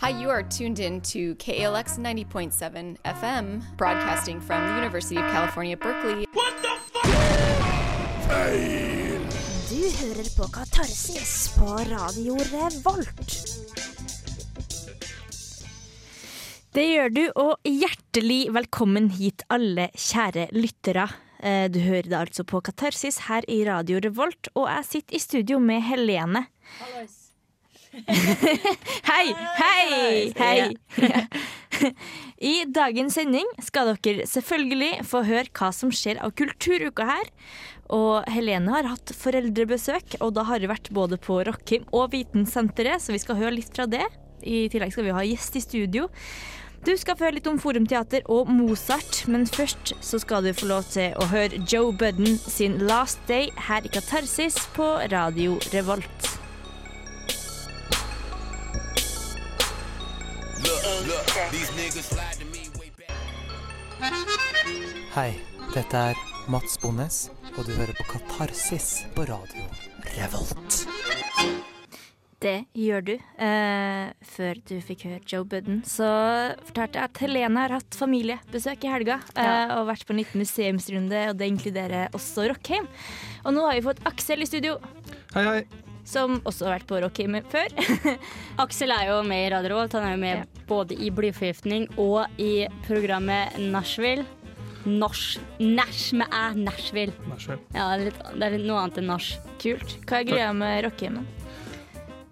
Hi, you are tuned in to KALX 90.7 FM, broadcasting from the University of California, Berkeley. Du hører på Katarsis på Radio Revolt. Det gjør du, og hjertelig velkommen hit, alle kjære lyttere. Eh, Du hører det altså på Katarsis her i Radio Revolt, og jeg sitter i studio med Helene. hei, hei, hei! I dagens sending skal dere selvfølgelig få høre hva som skjer av kulturuka her. Og Helene har hatt foreldrebesøk, og da har hun vært både på Rockheim og Vitensenteret, så vi skal høre litt fra det. I tillegg skal vi ha gjest i studio. Du skal få høre litt om Forumteater og Mozart, men først så skal du få lov til å høre Joe Budden sin Last Day her i Katarsis på Radio Revolt. Hei, dette er Mats Bonnes, og du hører på Katarsis på radio Revolt. Det gjør du. Eh, før du fikk høre Joe Budden, så fortalte jeg at Helene har hatt familiebesøk i helga. Eh, og vært på en liten museumsrunde, og det inkluderer også Rockheim. Og nå har vi fått Aksel i studio, Hei, hei. Som også har vært på Rocky før. Aksel er jo med i Radio Revolt. Han er jo med både i Blyforgiftning og i programmet Nashville. Nosh. Nash med æ. Nashville. Nashville. Ja, det er, litt, det er litt noe annet enn nach. Kult. Hva er greia med rockehjemmet?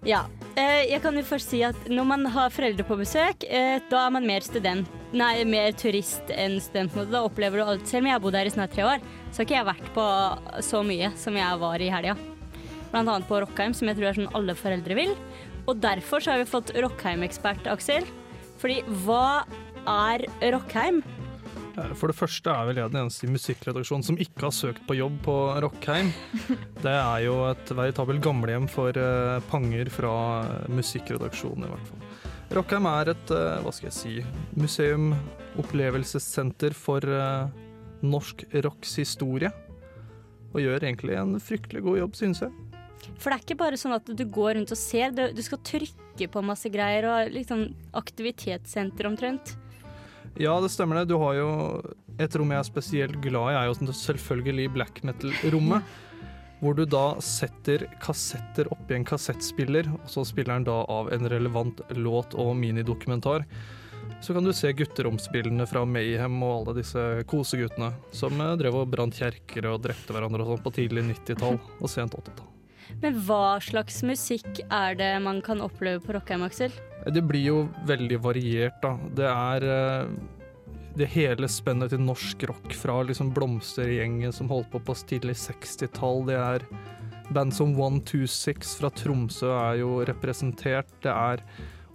Ja. Eh, jeg kan jo først si at når man har foreldre på besøk, eh, da er man mer student. Nei, mer turist enn student. Da opplever du alt. Selv om jeg har bodd her i snart tre år, så har ikke jeg vært på så mye som jeg var i helga. Annet på Rockheim, som jeg tror er sånn alle foreldre vil. Og derfor så har vi fått Rockheim-ekspert, Aksel. Fordi hva er Rockheim? Eh, For det første er vel jeg den eneste i musikkredaksjonen som ikke har søkt på jobb på Rockheim. Det er jo et veritabelt gamlehjem for eh, panger fra eh, musikkredaksjonen, i hvert fall. Rockheim er et, hva skal jeg si, museum, opplevelsessenter for norsk rocks historie. Og gjør egentlig en fryktelig god jobb, synes jeg. For det er ikke bare sånn at du går rundt og ser, du, du skal trykke på masse greier og sånn aktivitetssenter omtrent. Ja, det stemmer det. Du har jo et rom jeg er spesielt glad i, er jo selvfølgelig black metal-rommet. Hvor du da setter kassetter oppi en kassettspiller, og så spiller den da av en relevant låt og minidokumentar. Så kan du se gutteromsbildene fra Mayhem og alle disse koseguttene som eh, drev og brant kjerker og drepte hverandre og sånn på tidlig 90-tall og sent 80-tall. Men hva slags musikk er det man kan oppleve på Rockheim, Aksel? Det blir jo veldig variert, da. Det er eh, det hele spennet til norsk rock fra liksom blomstergjengen som holdt på på tidlig 60-tall. Det er band som 126 fra Tromsø er jo representert. Det er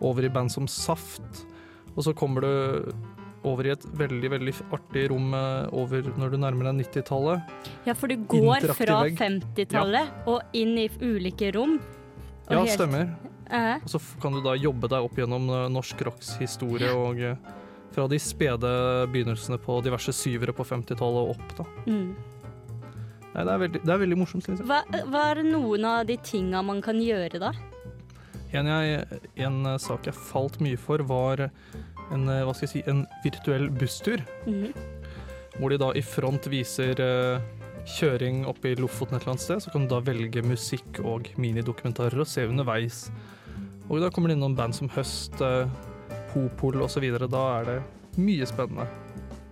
over i band som Saft. Og så kommer du over i et veldig, veldig artig rom eh, over når du nærmer deg 90-tallet. Ja, for du går fra 50-tallet og inn i ulike rom. og Ja, helt- stemmer. Eh, Og så kan du da jobbe deg opp gjennom eh, norsk rocks historie og eh, fra de spede begynnelsene på diverse syvere på 50-tallet og opp, da. mm. Nei, det er veldig, det er veldig morsomt, synes jeg. hva, hva er noen av de tinga man kan gjøre da? En, jeg, en sak jeg falt mye for, var en, eh, hva skal jeg si, en virtuell busstur. Mhm. Hvor de da i front viser eh, kjøring oppe i Lofoten et eller annet sted. Så kan du da velge musikk og minidokumentarer og se underveis. Og da kommer det inn noen band som Høst, eh, Popol osv. Da er det mye spennende.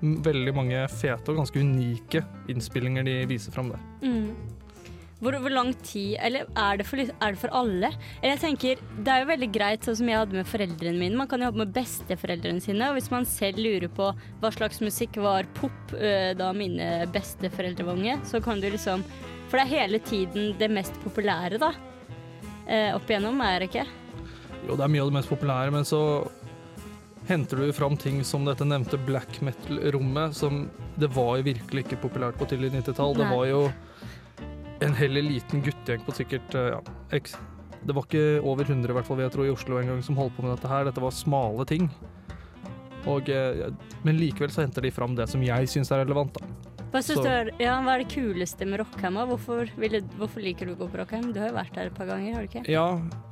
Veldig mange fete og ganske unike innspillinger de viser fram der. Mm. Hvor, hvor lang tid Eller er det, for, er det for alle? Eller jeg tenker, Det er jo veldig greit, sånn som jeg hadde med foreldrene mine. Man kan jo ha med besteforeldrene sine. Og hvis man selv lurer på hva slags musikk var pop øh, da mine besteforeldre var unge, så kan du liksom For det er hele tiden det mest populære, da. Eh, opp igjennom, er det ikke? Jo, det er mye av det mest populære, men så henter du fram ting som dette nevnte black metal-rommet, som det var jo virkelig ikke populært på tidlig 90-tall. Det var jo en heller liten guttegjeng på sikkert eh, ja, X. Det var ikke over 100 i hvert fall, jeg tro, i Oslo en gang som holdt på med dette her. Dette var smale ting. Og, eh, men likevel så henter de fram det som jeg syns er relevant, da. Hva, er, ja, hva er det kuleste med Rockheim? Hvorfor, ville, hvorfor liker du å gå på Rockheim? Du har jo vært der et par ganger, har du ikke? Ja,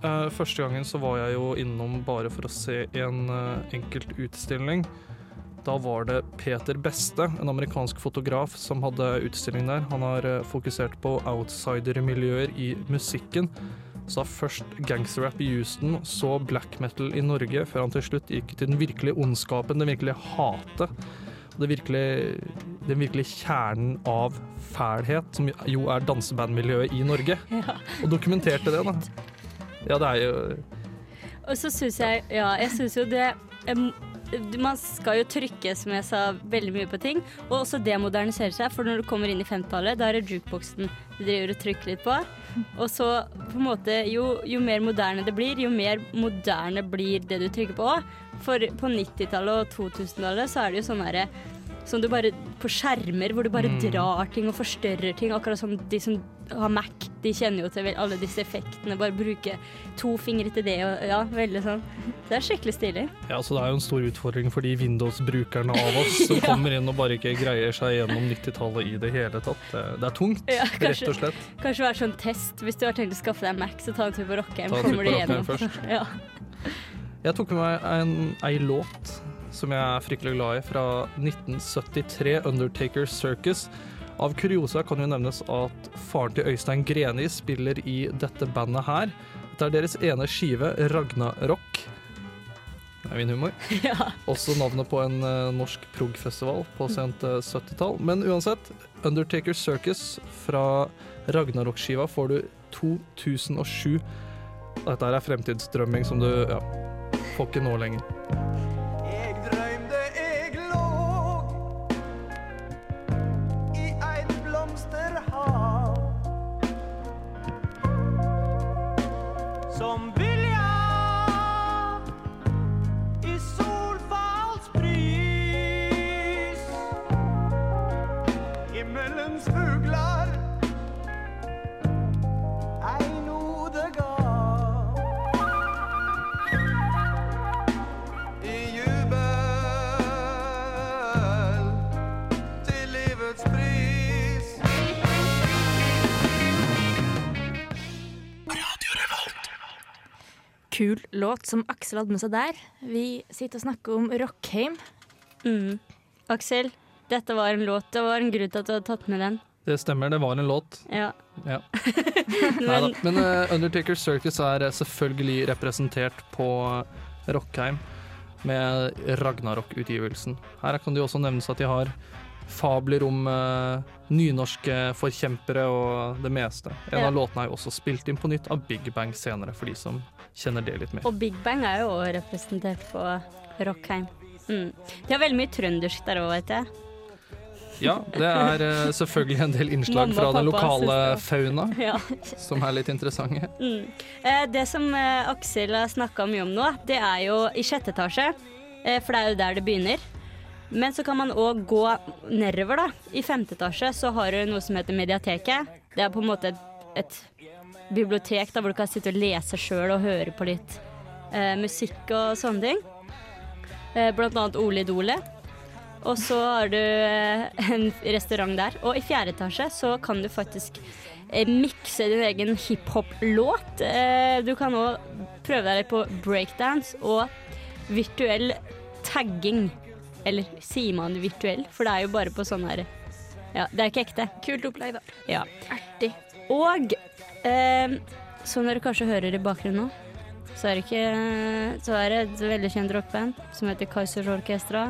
uh, første gangen så var jeg jo innom bare for å se en uh, enkelt utstilling. Da var det Peter Beste, en amerikansk fotograf, som hadde utstilling der. Han har eh, fokusert på outsider-miljøer i musikken. Sa først gangsterrap i Houston, så black metal i Norge, før han til slutt gikk til den virkelige ondskapen, den virkelige hatet. Det virkelig, den virkelige kjernen av fælhet, som jo er dansebandmiljøet i Norge. Ja. Og dokumenterte det, da. Ja, det er jo Og så syns jeg Ja, jeg syns jo det Man skal jo trykke, som jeg sa, veldig mye på ting. Og også det moderniserer seg, for når du kommer inn i 50-tallet, da er det jukeboksen du driver og trykker litt på. Og så på en måte jo, jo mer moderne det blir, jo mer moderne blir det du trykker på òg. For på 90-tallet og 2000-tallet så er det jo sånn herre som du bare På skjermer hvor du bare Mm. drar ting og forstørrer ting. Akkurat som de som har Mac, de kjenner jo til alle disse effektene. Bare bruke to fingre til det og Ja, veldig sånn. Det er skikkelig stilig. Ja, så Det er jo en stor utfordring for de Windows-brukerne av oss som kommer inn og bare ikke greier seg gjennom 90-tallet i det hele tatt. Det, er tungt, Ja, rett og slett. Kanskje være sånn test. Hvis du har tenkt å skaffe deg Mac, så ta en tur på tur Kommer du gjennom. først. Ja. Jeg tok med meg en, ei låt som jeg er fryktelig glad i, fra 1973, 'Undertaker Circus'. Av kuriosa kan jo nevnes at faren til Øystein Greni spiller i dette bandet her. Dette er deres ene skive, Ragnarock. Det er min humor. ja. Også navnet på en eh, norsk prog-festival på sent eh, 70-tall. Men uansett, Undertaker Circus fra Ragnarok-skiva får du 2007. Dette er fremtidsdrømming som du ja, får ikke nå lenger. Låt som Aksel hadde med seg der. Vi sitter og snakker om Rockheim. Mm. Aksel, dette var en låt. Det var en grunn til at du hadde tatt med den. Det stemmer, det var en låt. Ja. Ja. Men. Men uh, Undertaker Circus er eh, selvfølgelig representert på eh, Rockheim med Ragnarok-utgivelsen. Her kan det jo også nevnes at de har fabler om uh, nynorske forkjempere og det meste. En Ja. av låtene er jo også spilt inn på nytt av Big Bang senere, for de som kjenner det litt mer. Og Big Bang er jo også representert på Rockheim. Mm. De har veldig mye trøndersk der òg, vet jeg. Ja, det er uh, selvfølgelig en del innslag fra den lokale fauna Ja. som er litt interessante. Mm. Eh, det som Aksel har snakka mye om nå, det er jo i sjette etasje. For det er jo der det begynner. Men så kan man òg gå nedover, da. I femte etasje så har du noe som heter Mediateket. Det er på en måte et, et bibliotek da, hvor du kan sitte og lese sjøl og høre på litt eh, musikk og sånne ting. Eh, blant annet Ole Idole. Og så har du eh, en restaurant der. Og i fjerde etasje så kan du faktisk eh, mikse din egen hiphop-låt. Eh, du kan òg prøve deg på breakdance og virtuell tagging. Eller sier man virtuell? For det er jo bare på sånn her Ja, det er ikke ekte. Kult opplegg, da. Ja. Artig. Og eh, som dere kanskje hører i bakgrunnen nå, så er det, ikke, så er det et veldig kjent rockband som heter Kaizers Orkestra.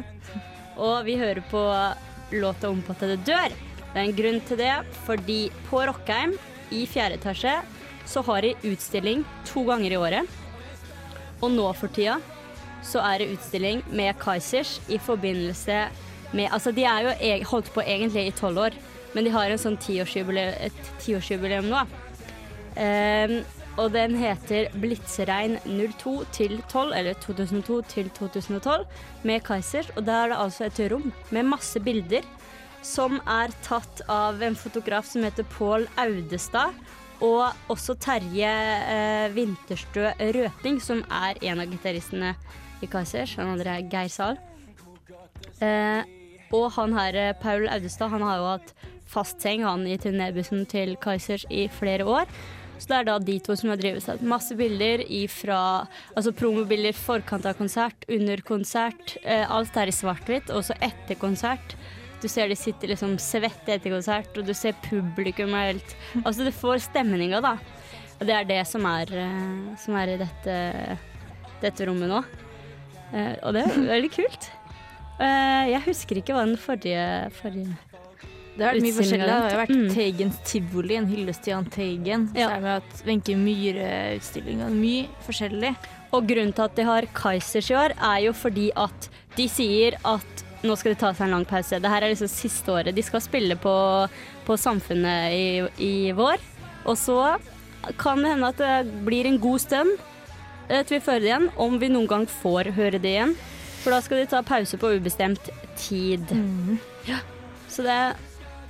Og vi hører på låta 'Ompattede dør'. Det er en grunn til det, fordi på Rockheim i fjerde etasje så har de utstilling to ganger i året. Og nå for tida så er det utstilling med Kaizers i forbindelse med Altså, de er jo holdt på egentlig i tolv år, men de har en sånn tiårsjubileum, et tiårsjubileum nå. Um, og den heter Blitzerein 02 til 12, eller 2002 til 2012, med Kaizers. Og der er det altså et rom med masse bilder som er tatt av en fotograf som heter Pål Audestad. Og også Terje eh, Vinterstø Røping, som er en av gitaristene i Kaizers. Han andre er Geir Zahl. Eh, og han her, eh, Paul Audestad, han har jo hatt fast seng han i turnébussen til Kaizers i flere år. Så det er da de to som har drevet seg. Masse bilder ifra Altså promobilder forkant av konsert, under konsert. Eh, alt er i svart-hvitt, også etter konsert. Du ser de sitter liksom svette etter konsert, og du ser publikum og helt Altså, du får stemninga, da. Og det er det som er, eh, som er i dette, dette rommet nå. Eh, og det er veldig kult. Eh, jeg husker ikke hva den forrige, forrige Det har vært mye forskjellig. Det har vært Mm. Teigens tivoli, en hyllest til Jahn Teigen. Så Ja. er det hatt Wenche Myhre-utstillinga. Mye forskjellig. Og grunnen til at de har Kaizers i år, er jo fordi at de sier at nå skal de ta seg en lang pause. Det her er liksom siste året. De skal spille på, på Samfunnet i, i vår. Og så kan det hende at det blir en god stund eh, til vi høre det igjen, om vi noen gang får høre det igjen. For da skal de ta pause på ubestemt tid. Ja. Så det,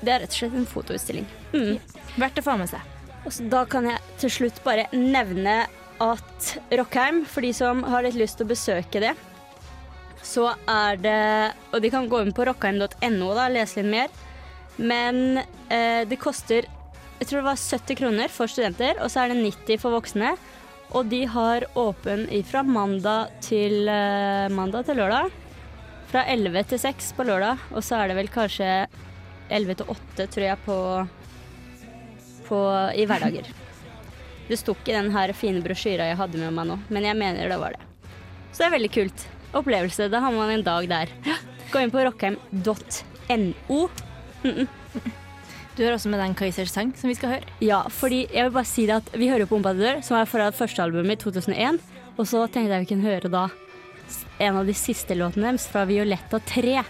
det er rett og slett en fotoutstilling. Mm. Verdt å få med seg. Og så da kan jeg til slutt bare nevne at Rockheim, for de som har litt lyst til å besøke det, så er det Og de kan gå inn på rockheim.no og lese litt mer. Men eh, det koster jeg tror det var 70 kroner for studenter, og så er det 90 for voksne. Og de har åpen fra mandag til, eh, mandag til lørdag. Fra 11 til 6 på lørdag, og så er det vel kanskje 11 til 8, tror jeg, på på, i hverdager. Det sto ikke i den fine brosjyra jeg hadde med meg nå, men jeg mener det var det. Så det er veldig kult. Opplevelse. Da har man en dag der. Gå inn på rockheim.no. Du har også med deg en sang som vi skal høre. Ja, fordi jeg vil bare si det at vi hører på Ombadør, som er fra første albumet i 2001. Og så tenkte jeg vi kunne høre da en av de siste låtene deres fra Violetta 3.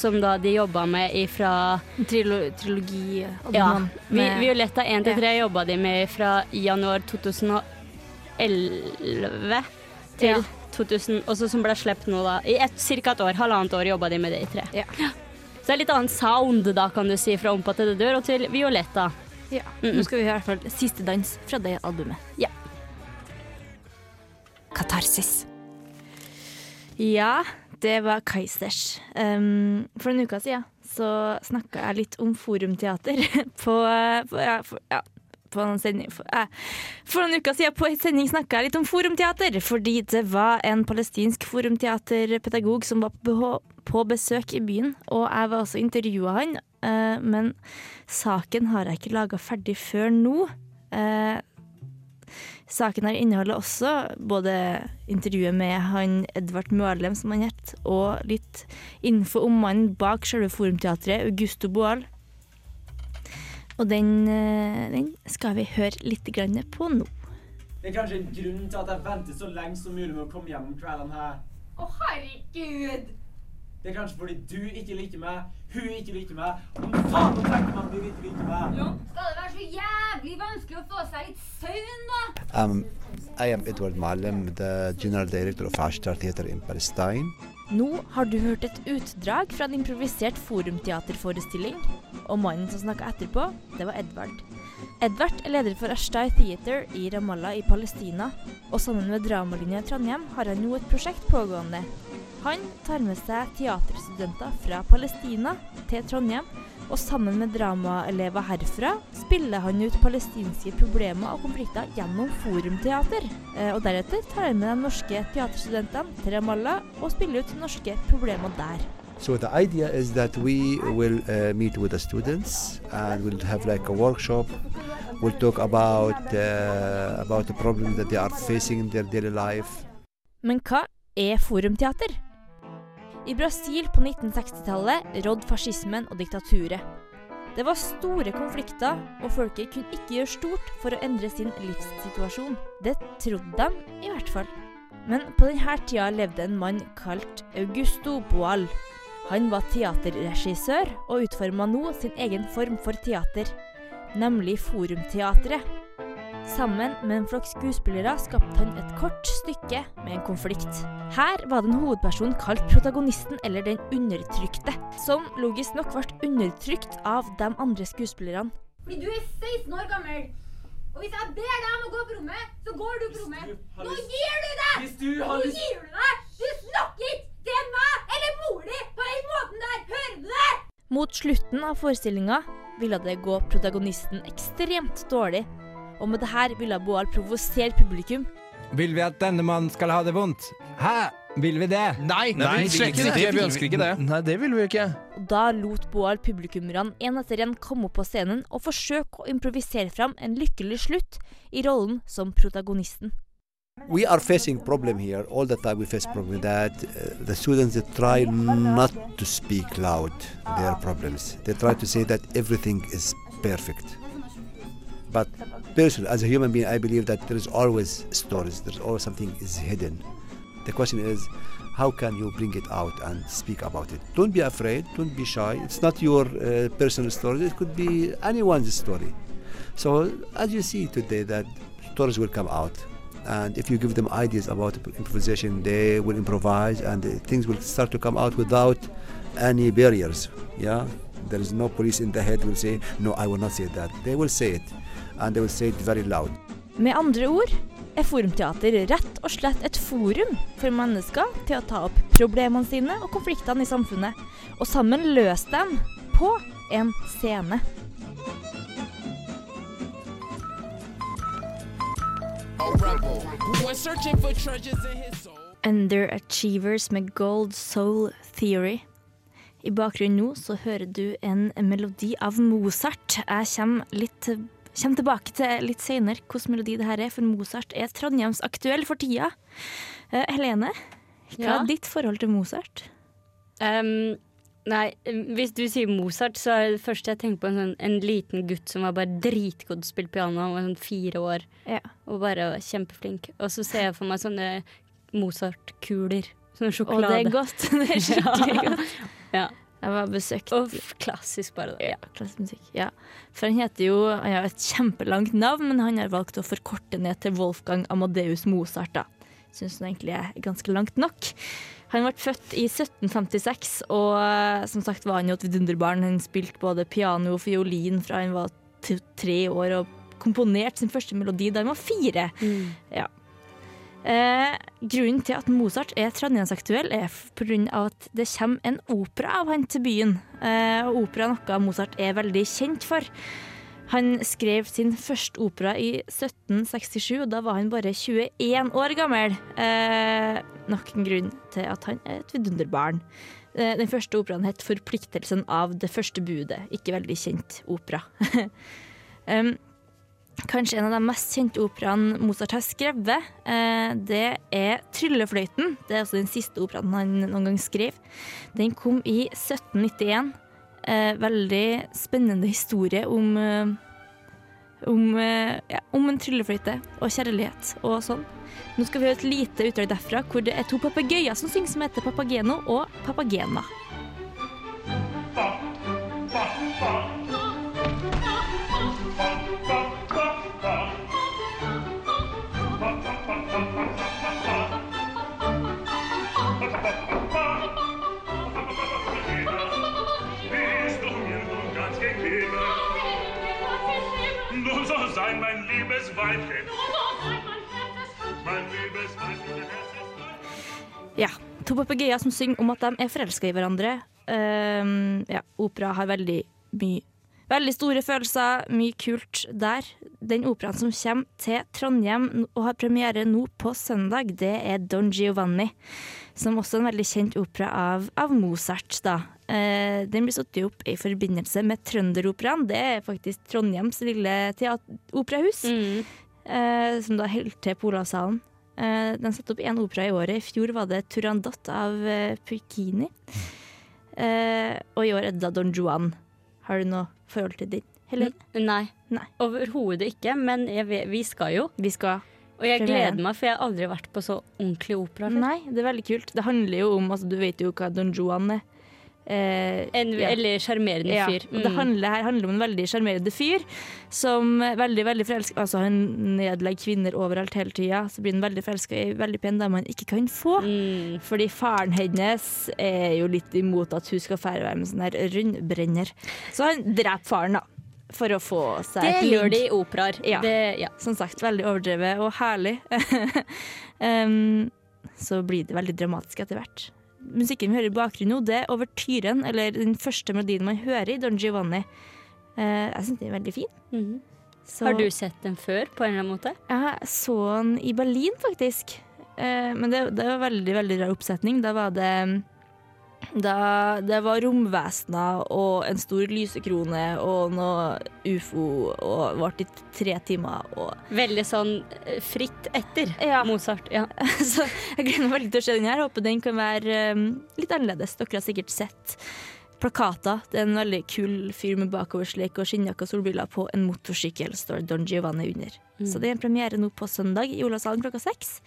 Som da de jobba med ifra Trilo trilogi Ja. Vi, Violetta 1 til 3 jobba de med fra januar 2011 til Ja. 2000, og så som ble sluppet nå da. I et, cirka et år, halvannet år jobba de med det i tre. Ja. Så det er litt annen sound da, kan du si, fra Ompa det dør og til Violetta. Ja. Nå skal vi høre i hvert fall siste dans fra det albumet. Ja. Katarsis. Ja, det var Kaizers. Um, for en uke siden så snakka jeg litt om forumteater på, på, ja, for, ja, på en sending for, eh, for noen uker siden på en sending snakka jeg litt om forumteater, fordi det var en palestinsk forumteaterpedagog som var på, på besøk i byen, og jeg var også intervjua han, eh, men saken har jeg ikke laga ferdig før nå. Eh, Saken her inneholder også både intervjuet med han Edvard Mølem, som han het, og litt info om mannen bak selve forumteatret, Augusto Boal. Og den, eh, den skal vi høre litt grann på nå. Det er kanskje en grunn til at jeg venter så lenge som mulig med å komme hjem om kveldene her. Å, herregud! Det er kanskje fordi du ikke liker meg, hun ikke liker meg, og faen å tenker man at du ikke liker meg. Skal det være så jævlig vanskelig å få seg litt søvn, da! Um, I am Edward Malem, the General Director of Ashtar Theater in Palestine. Nå har du hørt et utdrag fra en improvisert forumteaterforestilling, og mannen som snakka etterpå, det var Edvard. Edvard er leder for Ashtai Theater i Ramallah i Palestina, og sammen med Dramalinja i Trondheim har han nå et prosjekt pågående. Han tar med seg teaterstudenter fra Palestina til Trondheim, og sammen med dramaelever herfra spiller han ut palestinske problemer og konflikter gjennom forumteater. Eh, Og deretter tar han med de norske teaterstudentene til Ramallah og spiller ut norske problemer der. So the idea is that we will uh, meet with the students and we'll have like a workshop. We'll talk about uh, about the problems that they are facing in their daily life. Men hva er forumteater? I Brasil på 1960-tallet rådde fascismen og diktaturet. Det var store konflikter, og folket kunne ikke gjøre stort for å endre sin livssituasjon. Det trodde de, i hvert fall. Men på denne tida levde en mann kalt Augusto Boal. Han var teaterregissør og utforma nå sin egen form for teater, nemlig Forumteatret. Sammen med en flokk skuespillere skapte han et kort stykke med en konflikt. Her var den hovedpersonen kalt protagonisten, eller den undertrykte, som logisk nok ble undertrykt av de andre skuespillerne. Fordi du er 16 år gammel. Og hvis jeg ber deg om å gå på rommet, så går du på rommet. Nå gir du deg! Hvis du Nå har lyst gir du deg! Du snakker ikke til meg eller mor di på den måten der! Hører du det? Mot slutten av forestillinga ville det gå protagonisten ekstremt dårlig, og med det her ville Boal provosere publikum. Vil vi at denne mannen skal ha det vondt? Hæ? Vil vi det? Nei, Nei, vi ikke det. Vi ønsker ikke det. Nei, det vil vi ikke. Og Da lot Boal publikummerne en etter en komme opp på scenen og forsøke å improvisere fram en lykkelig slutt i rollen som protagonisten. We are facing problem here all the time. We face problem that uh, the students they try not to speak loud their problems. They try to say that everything is perfect. But personally, as a human being, I believe that there is always stories. There's always something is hidden. The question is, how can you bring it out and speak about it? Don't be afraid. Don't be shy. It's not your uh, personal story. It could be anyone's story. So as you see today, that stories will come out and if you give them ideas about improvisation they will improvise and things will start to come out without any barriers yeah there is no police in the head will say no i will not say that they will say it and they will say it very loud Med andre ord er Forumteater rett og slett et forum for mennesker til å ta opp problemene sine og konfliktene i samfunnet, og sammen løse dem på en scene. Underachievers med Gold Soul Theory. I bakgrunnen nå så hører du en melodi av Mozart. Jeg kommer, litt, kommer tilbake til litt senere hvilken melodi det her er, for Mozart er trondheimsaktuell for tida. Uh, Helene, hva Ja? er ditt forhold til Mozart? Um, nei, hvis du sier Mozart, så er det første jeg tenker på en, sånn, en liten gutt som var bare dritgod til å spille piano. Han var sånn fire år Ja. og bare kjempeflink. Og så ser jeg for meg sånne Mozart-kuler. Sånne Og sjokolade. det er godt. Det er skikkelig godt. Ja. Jeg var besøkt Og klassisk, bare. Ja, klassisk musikk. Ja. For han heter jo Han har et kjempelangt navn, men han har valgt å forkorte ned til Wolfgang Amadeus Mozart, da. Syns han egentlig er ganske langt nok. Han ble født i 1756, og eh, som sagt var han jo et vidunderbarn. Han spilte både piano og fiolin fra han var tre år, og komponerte sin første melodi da han var fire. Mm. Ja. Eh, grunnen til at Mozart er trondheimsaktuell, er pga. at det kommer en opera av han til byen. Eh, og opera er noe Mozart er veldig kjent for. Han skrev sin første opera i 1767, og da var han bare 21 år gammel. Eh, nok en grunn til at han er et vidunderbarn. Eh, den første operaen het 'Forpliktelsen av det første budet'. Ikke veldig kjent opera. um, Kanskje en av de mest kjente operaene Mozart har skrevet, eh, det er 'Tryllefløyten'. Det er også den siste operaen han noen gang skrev. Den kom i 1791. Eh, veldig spennende historie om eh, om, ja, om en tryllefløyte og kjærlighet og sånn. Nå skal vi høre et lite utdrag derfra hvor det er to papegøyer som synger, som heter Papageno og Papagena. Bist gegenüber? Du sollst sein, mein liebes Weibchen. Mein liebes Weibchen, Ja, to papegøyer som synger om at de er forelska i hverandre. Um, ja, opera har veldig mye Veldig store følelser, mye kult der. Den operaen som kommer til Trondheim og har premiere nå på søndag, det er Don Giovanni. Som også er en veldig kjent opera av, av Mozart, da. Eh, den blir satt opp i forbindelse med Trønderoperaen. Det er faktisk Trondheims lille operahus. Eh, som da holder til på Olavshallen. Eh, den satte opp én opera i året. I fjor var det Turandot av eh, Puccini. Eh, og i år er det da Don Juan. Har du noe forhold til den? Helene? Nei. Nei. Overhodet ikke, men jeg, vi skal jo. Vi skal. Og jeg gleder meg, for jeg har aldri vært på så ordentlig opera før. Nei, det er veldig kult. Det handler jo om altså, Du vet jo hva Don Juan er. Eh, En veldig sjarmerende ja, fyr. Mm. det handler, her handler om en veldig sjarmerende fyr som veldig veldig forelska Altså, han nedlegger kvinner overalt hele tida. Så blir han veldig forelska i veldig pen dame han ikke kan få. Mm. Fordi faren hennes er jo litt imot at hun skal fære være med sånn her rundbrenner. Så han dreper faren, da. For å få seg Det et gjør de i operaer. Ja. Ja. Som sagt, veldig overdrevet og herlig. um, så blir det veldig dramatisk etter hvert. Musikken vi hører i bakgrunnen nå, det er overtyren, eller den første melodien man hører i Don Giovanni. Eh, jeg syns den er veldig fin. Mhm. Så- Har du sett den før, på en eller annen måte? Jeg så den i Berlin, faktisk. Eh, men det, det var veldig veldig rar oppsetning. Da var det da, Det var romvesener og en stor lysekrone og noe ufo og varte i tre timer. Og Veldig sånn eh, fritt etter Ja. Mozart. Ja. Så jeg gleder meg veldig til å se den her. Håper den kan være um, litt annerledes. Dere har sikkert sett plakater. Det er en veldig kul fyr med bakoversleik og skinnjakke og solbriller på en motorsykkel, står Don Giovanni under. Så det er en premiere nå på søndag i Olavshallen klokka seks.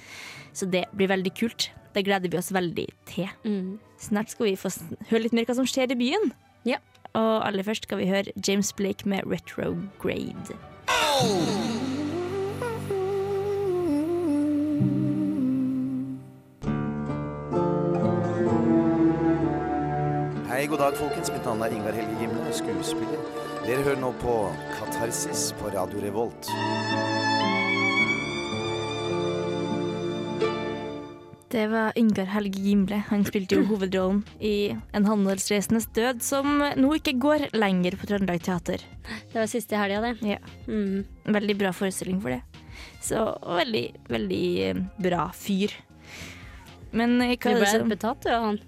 Så det blir veldig kult. Det gleder vi oss veldig til. Mm. Snart skal vi få høre litt mer hva som skjer i byen. Ja. Og aller først skal vi høre James Blake med 'Retrograde'. Hei, god dag, folkens. Mitt navn er Ingar Helge Gimle, skuespiller. Dere hører nå på Katarsis på Radio Revolt. Det var Yngvar Helge Gimle. Han spilte jo hovedrollen i En handelsreisendes død, som nå ikke går lenger på Trøndelag Teater. Det var siste helga, det. Ja. Mm. Veldig bra forestilling for det. Så veldig, veldig eh, bra fyr. Men eh, Du hva er det som betatt, du, av han.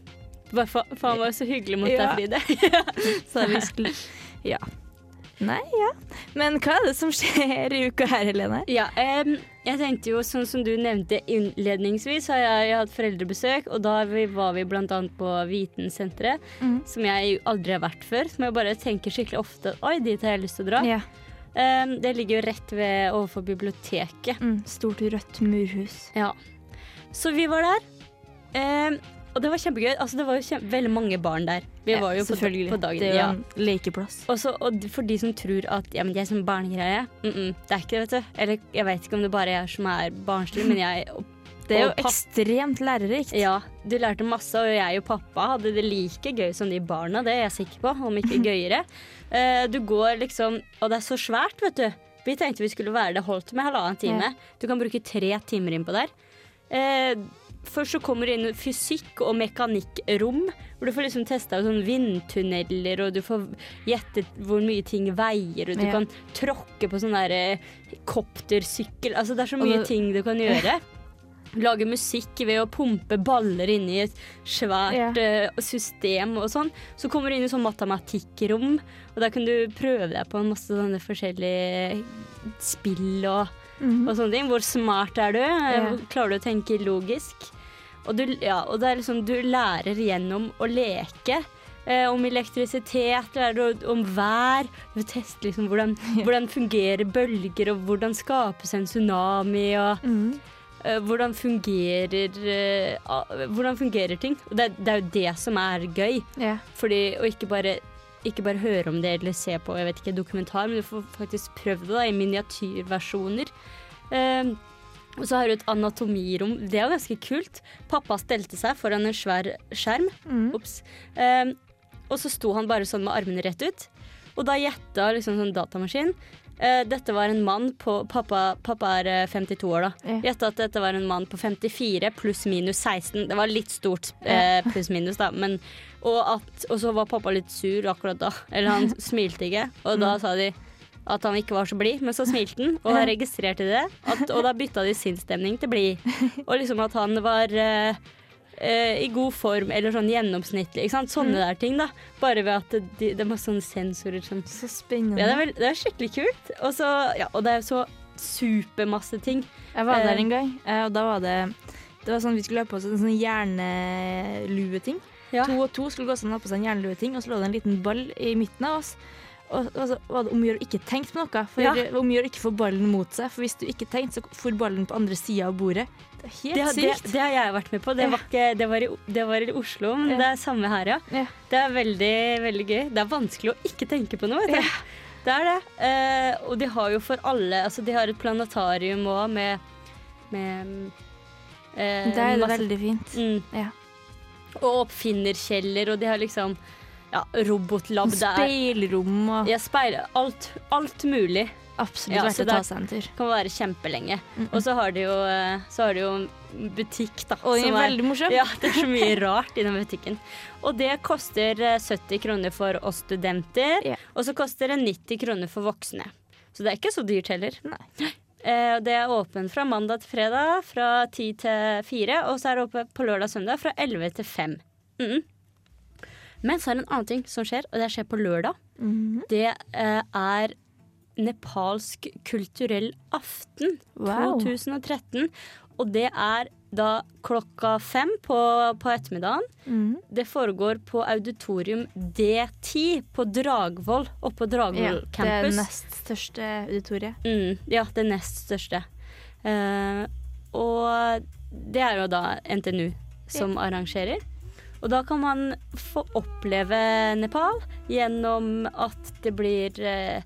For, for han var jo så hyggelig mot Ja. deg, Fride. Så vi skulle Ja. Nei, ja. Men hva er det som skjer i uka her, Helene? Ja, um, jeg tenkte jo, sånn som du nevnte innledningsvis, har jeg, jeg hatt foreldrebesøk, og da vi, var vi annet på Vitensenteret, Mhm. som jeg aldri har vært før, som jeg bare tenker skikkelig ofte, oi, dit har jeg lyst til å dra. Ja. Um, det ligger jo rett ved overfor biblioteket. Mm, stort rødt murhus. Ja. Så vi var der. Em, og det var kjempegøy. Altså, det var jo kjempe, veldig mange barn der. Vi Ja, var jo på, på dagen. Det er jo ja. en lekeplass. Også, og for de som tror at ja, men jeg er sånn barnegreie mm -mm, Det er ikke det, vet du. Eller jeg vet ikke om det bare er jeg som er barnslig, men jeg og, Det er jo ekstremt lærerikt. Ja, du lærte masse, og jeg og pappa hadde det like gøy som de barna, det er jeg sikker på, om ikke gøyere. Uh, du går liksom Og det er så svært, vet du. Vi tenkte vi skulle være det holdt med halvannen time. Ja. Du kan bruke tre timer innpå der. Eh, Først så kommer du inn fysikk- og mekanikkrom, hvor du får liksom testa sånn vindtunneler, og du får gjettet hvor mye ting veier, og du Ja. kan tråkke på sånn derre koptersykkel. Altså det er så mye det- ting du kan gjøre. Lage musikk ved å pumpe baller inn i et svært Ja. uh, system og sånn. Så kommer du inn i sånn matematikkrom, og der kan du prøve deg på en masse sånne forskjellige spill og, Mhm. og sånne ting. Hvor smart er du? Hvor Klarer du å tenke logisk? Og, du, ja, og det er liksom, du lærer gjennom å leke. Eh, om elektrisitet, om vær. Du teste liksom hvordan, hvordan fungerer bølger, og hvordan skapes en tsunami. Og, Mhm. Eh, hvordan fungerer eh, Hvordan fungerer ting? Det, det er jo det som er gøy. Ja. Fordi, å ikke bare, ikke bare høre om det eller se på jeg vet ikke, dokumentar, men du får faktisk prøvd det da, i miniatyrversjoner. Eh, og så har du et anatomirom. Det er jo ganske kult. Pappa stelte seg foran en svær skjerm. Mm. Ops. Eh, og så sto han bare sånn med armene rett ut. Og da gjetta liksom sånn datamaskin. Eh, dette var en mann på Pappa, pappa er eh, 52 år, da. Gjetta at dette var en mann på 54 pluss minus 16. Det var litt stort eh, pluss minus, da. Men, og, at, og så var pappa litt sur akkurat da. Eller han smilte ikke. Og da sa de at han ikke var så blid, men så smilte han, og registrerte det. At, og da bytta de sinnsstemning til blid. Og liksom at han var eh, i god form, eller sånn gjennomsnittlig. Sånne der ting, da. Bare ved at det, de, har sånne sensorer som Så spennende. Ja, det er, vel, det er skikkelig kult. Og så, ja, og det er så supermasse ting. Jeg var der Eh, en gang, eh, og da var det Det var sånn Vi skulle ha på oss en sånn jernelueting. Ja. To og to skulle gå sånn ha på seg en jernelueting, og så lå det en liten ball i midten av oss. Og og så var det om å gjøre å ikke tenke på noe. For Ja. om å gjøre å ikke få ballen mot seg. For hvis du ikke tenkte, så får ballen på andre sida av bordet. Helt Det, har- det, sykt. det har jeg vært med på. Det Ja. var, ikke, det var, i, det var i Oslo, men Ja. det er samme her, ja. Ja. Det er veldig, veldig gøy. Det er vanskelig å ikke tenke på noe, du. Det er det. Eh, og de har jo for alle Altså, de har et planetarium òg med, med eh, Det er masse- veldig fint. Mm. Ja. Og oppfinnerkjeller, og de har liksom ja, robotlab. Speilrom og ja, speil, alt, alt mulig. Absolutt Ja, verdt å ta det seg en tur. Kan være kjempelenge. Og så har de jo, eh, så har de jo butikk, da. Og den som er veldig morsom. Ja, det er så mye rart i den butikken. Og det koster eh, 70 kroner for oss studenter, og så koster det 90 kroner for voksne. Så det er ikke så dyrt heller. Eh, Det er åpent fra mandag til fredag fra 10 til 4, og så er det åpent på lørdag og søndag fra 11 til 5. Mm. Men så er det en annen ting som skjer, og det skjer på lørdag. Det eh, er nepalsk kulturell aften Wow. 2013. Og det er da klokka fem på, på ettermiddagen. Mm. Det foregår på auditorium D10 på Dragvoll, oppe på Dragvoll Ja, det er nest største auditoriet. Mm, ja, det nest største. Uh, og det er jo da NTNU som arrangerer. Og da kan man få oppleve Nepal gjennom at det blir eh,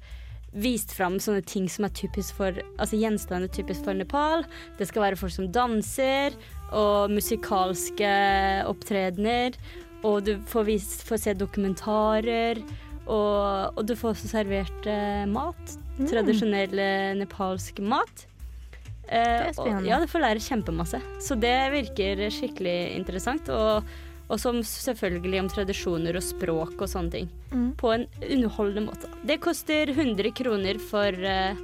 vist fram sånne ting som er typisk for Altså gjenstander typisk for Nepal. Det skal være folk som danser, og musikalske opptredener. Og du får, vist, får se dokumentarer. Og, og du får også servert eh, mat. Mm. Tradisjonell eh, nepalsk mat. Eh, Det er spennende. Og, ja, du får lære kjempemasse. Så det virker skikkelig interessant. Og, og som selvfølgelig om tradisjoner og språk og sånne ting. Mm. På en underholdende måte. Det koster 100 kroner for, eh,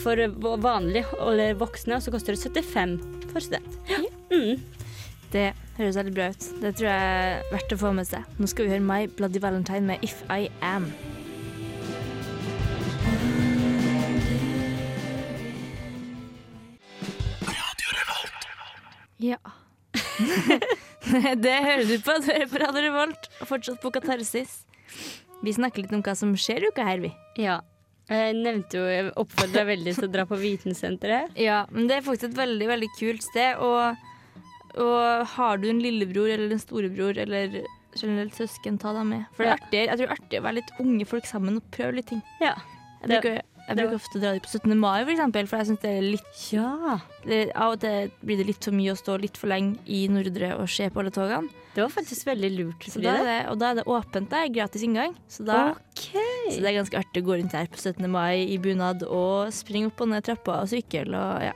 for vanlig eller voksne, og så koster det 75 for student. Mm. Det høres veldig bra ut. Det tror jeg er verdt å få med seg. Nå skal vi høre My Bloody Valentine med If I Am. Ja. det hører du på. Du hører på Radio Revolt, og fortsatt på Katarsis. Vi snakker litt om hva som skjer i uka her, vi. Ja. Jeg nevnte jo, jeg oppfordra veldig til å dra på Vitensenteret. Ja, men det er faktisk et veldig, veldig kult sted. Og, og har du en lillebror eller en storebror eller generelt søsken, ta dem med. For det er artig, jeg tror det er artig å være litt unge folk sammen og prøve litt ting. Ja. Jeg bruker, jeg bruker ofte å dra dit på 17. mai, for eksempel, for jeg syns det er litt Ja. det, Av og til blir det litt for mye å stå litt for lenge i Nordre og se på alle togene. Det var faktisk veldig lurt. Så da det, og da er det åpent der, gratis inngang. Så, da, okay. så det er ganske artig å gå rundt her på 17. mai i bunad og springe opp og ned trappa og sykkel og ja.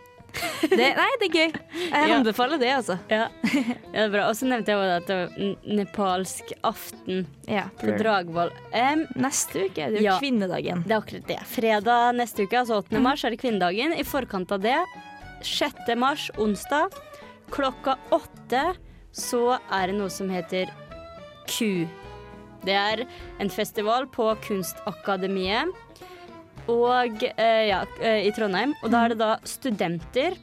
Det, nei, det er gøy. Jeg anbefaler det, altså. Ja, ja det er bra. Og så nevnte jeg også at det var nepalsk aften Ja, på Dragvoll. Um, Neste uke er det jo Ja. kvinnedagen. det er akkurat det. Fredag neste uke, altså 8. mars, er det kvinnedagen. I forkant av det, 6. mars, onsdag, klokka åtte, så er det noe som heter Q. Det er en festival på Kunstakademiet og, eh, ja, eh, i Trondheim. Og da er det da studenter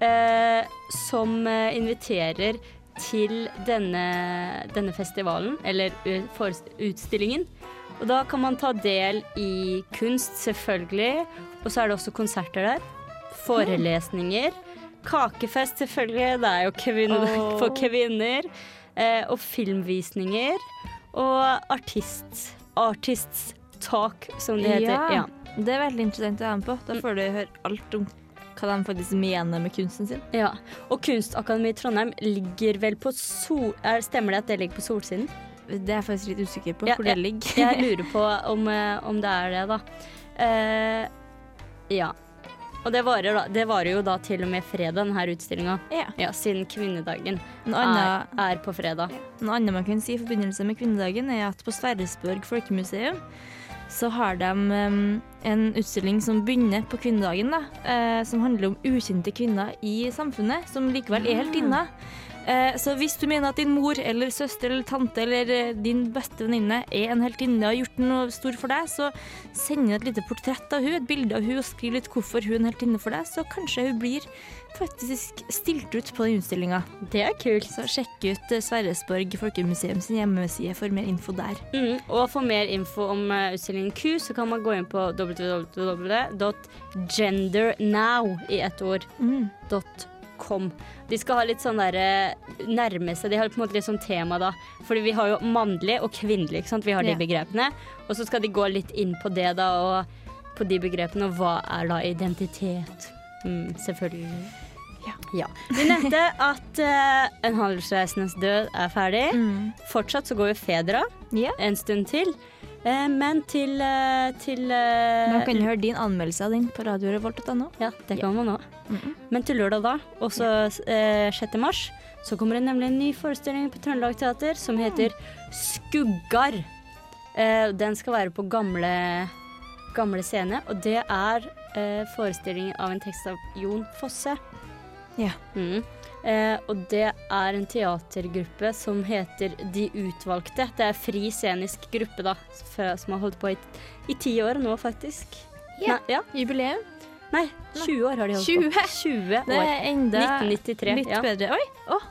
eh, som eh, inviterer til denne, denne festivalen, eller utstillingen. Og da kan man ta del i kunst, selvfølgelig. Og så er det også konserter der. Forelesninger. Kakefest, selvfølgelig. Det er jo kvinne, oh. for kvinner. Eh, og filmvisninger. Og artist. Artists talk, som det heter. Ja. Ja. Det er veldig interessant å være med på. Da får du høre alt om hva de faktisk mener med kunsten sin. Ja, og Kunstakademiet i Trondheim ligger vel på Sol... Er, stemmer det at det ligger på Solsiden? Det er jeg faktisk litt usikker på Ja, hvor det ligger. Jeg lurer på om, eh, om det er det, da. Uh, ja. Og det varer, da, det varer jo da til og med fredag, denne utstillinga. Ja. siden kvinnedagen Noe er, er på fredag. noe annet man kan si i forbindelse med kvinnedagen, er at på Sverresborg folkemuseum så har de um, en utstilling som begynner på kvinnedagen, da, uh, som handler om ukjente kvinner i samfunnet, som likevel er heltinner. Eh, så hvis du mener at din mor eller søster eller tante eller eh, din beste venninne er en heltinne og har gjort noe stor for deg, så send inn et lite portrett av hun, et bilde av hun og skriv litt hvorfor hun er en heltinne for deg, så kanskje hun blir faktisk stilt ut på den utstillinga. Det er kult. Så sjekk ut eh, Sverresborg folkemuseum sin hjemmeside for mer info der. Mm, og for mer info om eh, utstillingen Q, så kan man gå inn på www.gendernow i ett ord. Mm. .com. De skal ha litt sånn derre nærme seg De har på en måte litt sånn tema, da. Fordi vi har jo mannlig og kvinnelig, ikke sant. Vi har de Ja. begrepene. Og så skal de gå litt inn på det, da, og på de begrepene. Og hva er da identitet? Mm, selvfølgelig. Ja. Vi nevnte at uh, En handelsreisendes død er ferdig. Mm. Fortsatt så går jo Fedra en stund til. Eh, men til, eh, til eh, Man kan jo høre din anmeldelse av den på radiorevolt.no. Ja, det kan man òg. Men til lørdag da, også eh, 6. mars, så kommer det nemlig en ny forestilling på Trøndelag Teater som heter Skuggar. Eh, den skal være på gamle, gamle scene, og det er eh, forestillingen av en tekst av Jon Fosse. Ja. Mm. Eh, og det er en teatergruppe som heter De utvalgte. Det er fri scenisk gruppe, da, som har holdt på i, i ti år nå, faktisk. Ja. Nei, ja. Jubileum? Nei, 20 år har de holdt 20? på. 20 år. Det er enda 1993. litt ja. bedre. Oi! Oh.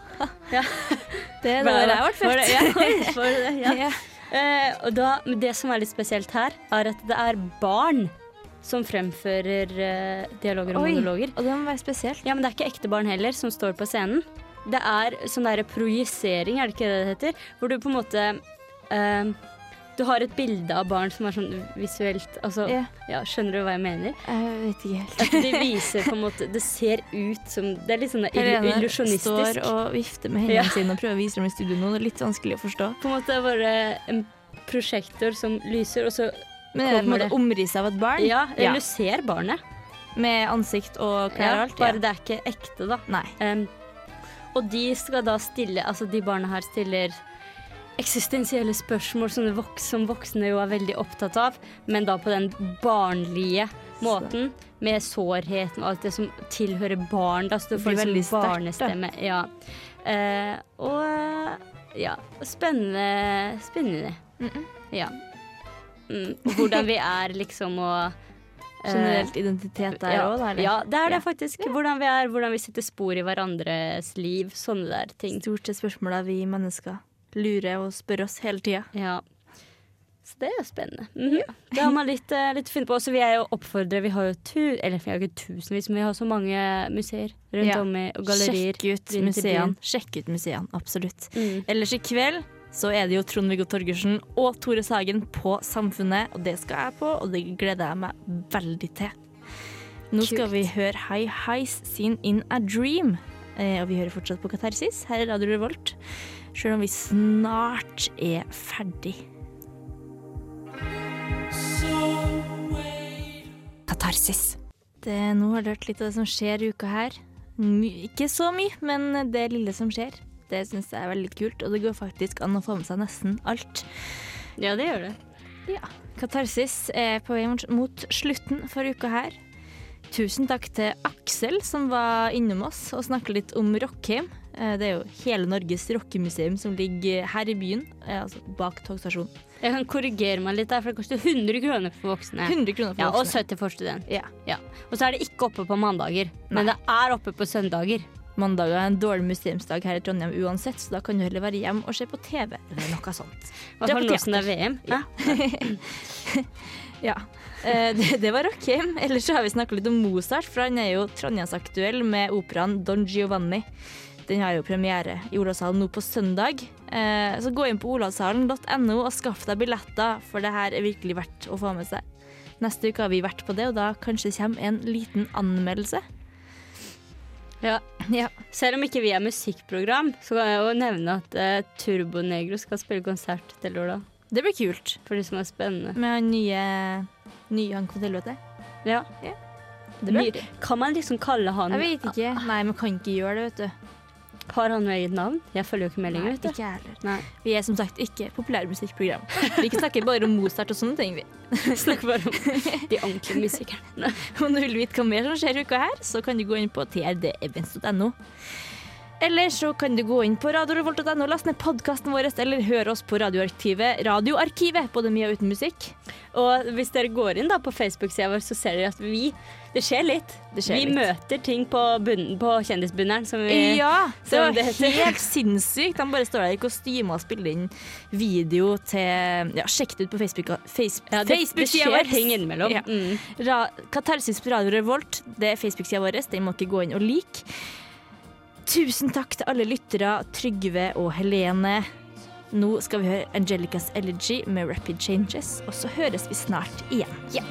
Ja. det er da jeg ble født. det- Ja, for det. Ja. Eh, og da, det som er litt spesielt her, er at det er barn som fremfører eh, dialoger og Oi, monologer. Og det må være spesielt. Ja, men det er ikke ekte barn heller som står på scenen. Det er sånn derre projisering, er det ikke det det heter? Hvor du på en måte uh, Du har et bilde av barn som er sånn visuelt Altså, yeah. ja, skjønner du hva jeg mener? Jeg vet ikke helt. At de viser på en måte Det ser ut som Det er litt sånn illusjonistisk. står og vifter med hendene Ja. sine og prøver å vise dem i studio nå. Det er litt vanskelig å forstå. På en måte bare en prosjektor som lyser, og så Men er det på en måte av et barn? Ja, eller du ser barnet. Med ansikt og klær og alt? bare det er ikke ekte, da. Nei. Um, og de skal da stille Altså, de barna her stiller eksistensielle spørsmål som, vok som voksne jo er veldig opptatt av, men da på den barnlige måten. Med sårheten og alt det som tilhører barn. Da, så du får liksom sterkt, barnestemme. Ja. Uh, og ja, spennende. Spennende. Ja. Mm, hvordan vi er liksom og eh, Generelt identitet der ja, òg, da? eller? Ja, det er det Ja. faktisk. Hvordan vi er, hvordan vi setter spor i hverandres liv. Sånne der ting. Stort sett spørsmåla vi mennesker lurer og spør oss hele tida. Ja. Så det er jo spennende. Mhm. Det har man litt, eh, litt å finne på. Også vi er jo oppfordrere. Vi har jo tu eller vi har ikke tusenvis, men vi har så mange museer rundt Ja. om i og gallerier. Sjekk ut museene. Sjekk ut museene, absolutt. Mm. Ellers i kveld så er det jo Trond-Viggo Torgersen og Tore Sagen på Samfunnet, og det skal jeg på, og det gleder jeg meg veldig til. Nå skal vi høre High Highs sin In A Dream, eh, og vi hører fortsatt på Katarsis her i Radio Revolt, selv om vi snart er ferdig. Katarsis. Det, nå har du hørt litt av det som skjer i uka her. My, ikke så mye, men det lille som skjer, det syns jeg er veldig kult. Og det går faktisk an å få med seg nesten alt. Ja, det gjør det. Ja. Katarsis er på vei mot- slutten for uka her. Tusen takk til Aksel som var innom oss og snakket litt om Rockheim. Eh, Det er jo hele Norges rockemuseum som ligger her i byen, eh, altså bak togstasjonen. Jeg kan korrigere meg litt der, for det koster 100 kroner for voksne. 100 kroner for ja, Og 70 for student. Ja. Ja. Og så er det ikke oppe på mandager, men det er oppe på søndager. Mandag er en dårlig museumsdag her i Trondheim uansett, så da kan du heller være hjemme og se på TV eller noe sånt. Hva det er. VM? Ja. Ja. Eh, Det, det var Rockheim. Ellers så har vi snakka litt om Mozart, for han er jo trondheimsaktuell med operaen Don Giovanni. Den har jo premiere i Olavshallen nå på søndag. Eh, Så gå inn på olavshallen.no og skaff deg billetter, for det her er virkelig verdt å få med seg. Neste uke har vi vært på det, og da kanskje det kommer en liten anmeldelse. Ja. Ja. Selv om ikke vi er musikkprogram, så kan jeg jo nevne at uh, Turbonegro skal spille konsert til lørdag. Det blir kult. For det som er spennende. Med han nye, nye Han kom til helvete. Ja. Det blir Ny- Kan man liksom kalle han Jeg vet ikke. Nei, man kan ikke gjøre det, vet du. Har han eget navn? Jeg følger jo ikke med lenger. du. ikke heller. Nei. Vi er som sagt ikke populærmusikkprogram. Vi snakker bare om Mozart og sånne ting, vi. Snakker bare om de ordentlige musikerne. Om du vil vite hva mer som skjer i uka her, så kan du gå inn på trdevents.no. Eller så kan du gå inn på radiorevolt.no, laste ned podkasten vår, eller høre oss på Radioarkivet, Radioarkivet, både mye og uten musikk. Og hvis dere går inn da på Facebook-sida vår, så ser dere at vi Det skjer litt. Det skjer vi litt. møter ting på, bunnen, på kjendisbunneren som vi Ja, det var det helt sinnssykt. De bare står der i kostyme og spiller inn video til Ja, sjekk det ut på Facebook. face, Ja, det- det Facebook-sida skjer ting innimellom. Ja. Mm. Ra Katarsis på Radio Revolt, det er Facebook-sida vår. Den må ikke gå inn og like. Tusen takk til alle lyttere, Trygve og Helene. Nå skal vi høre Angelicas Elegy med Rapid Changes, og så høres vi snart igjen. Yeah.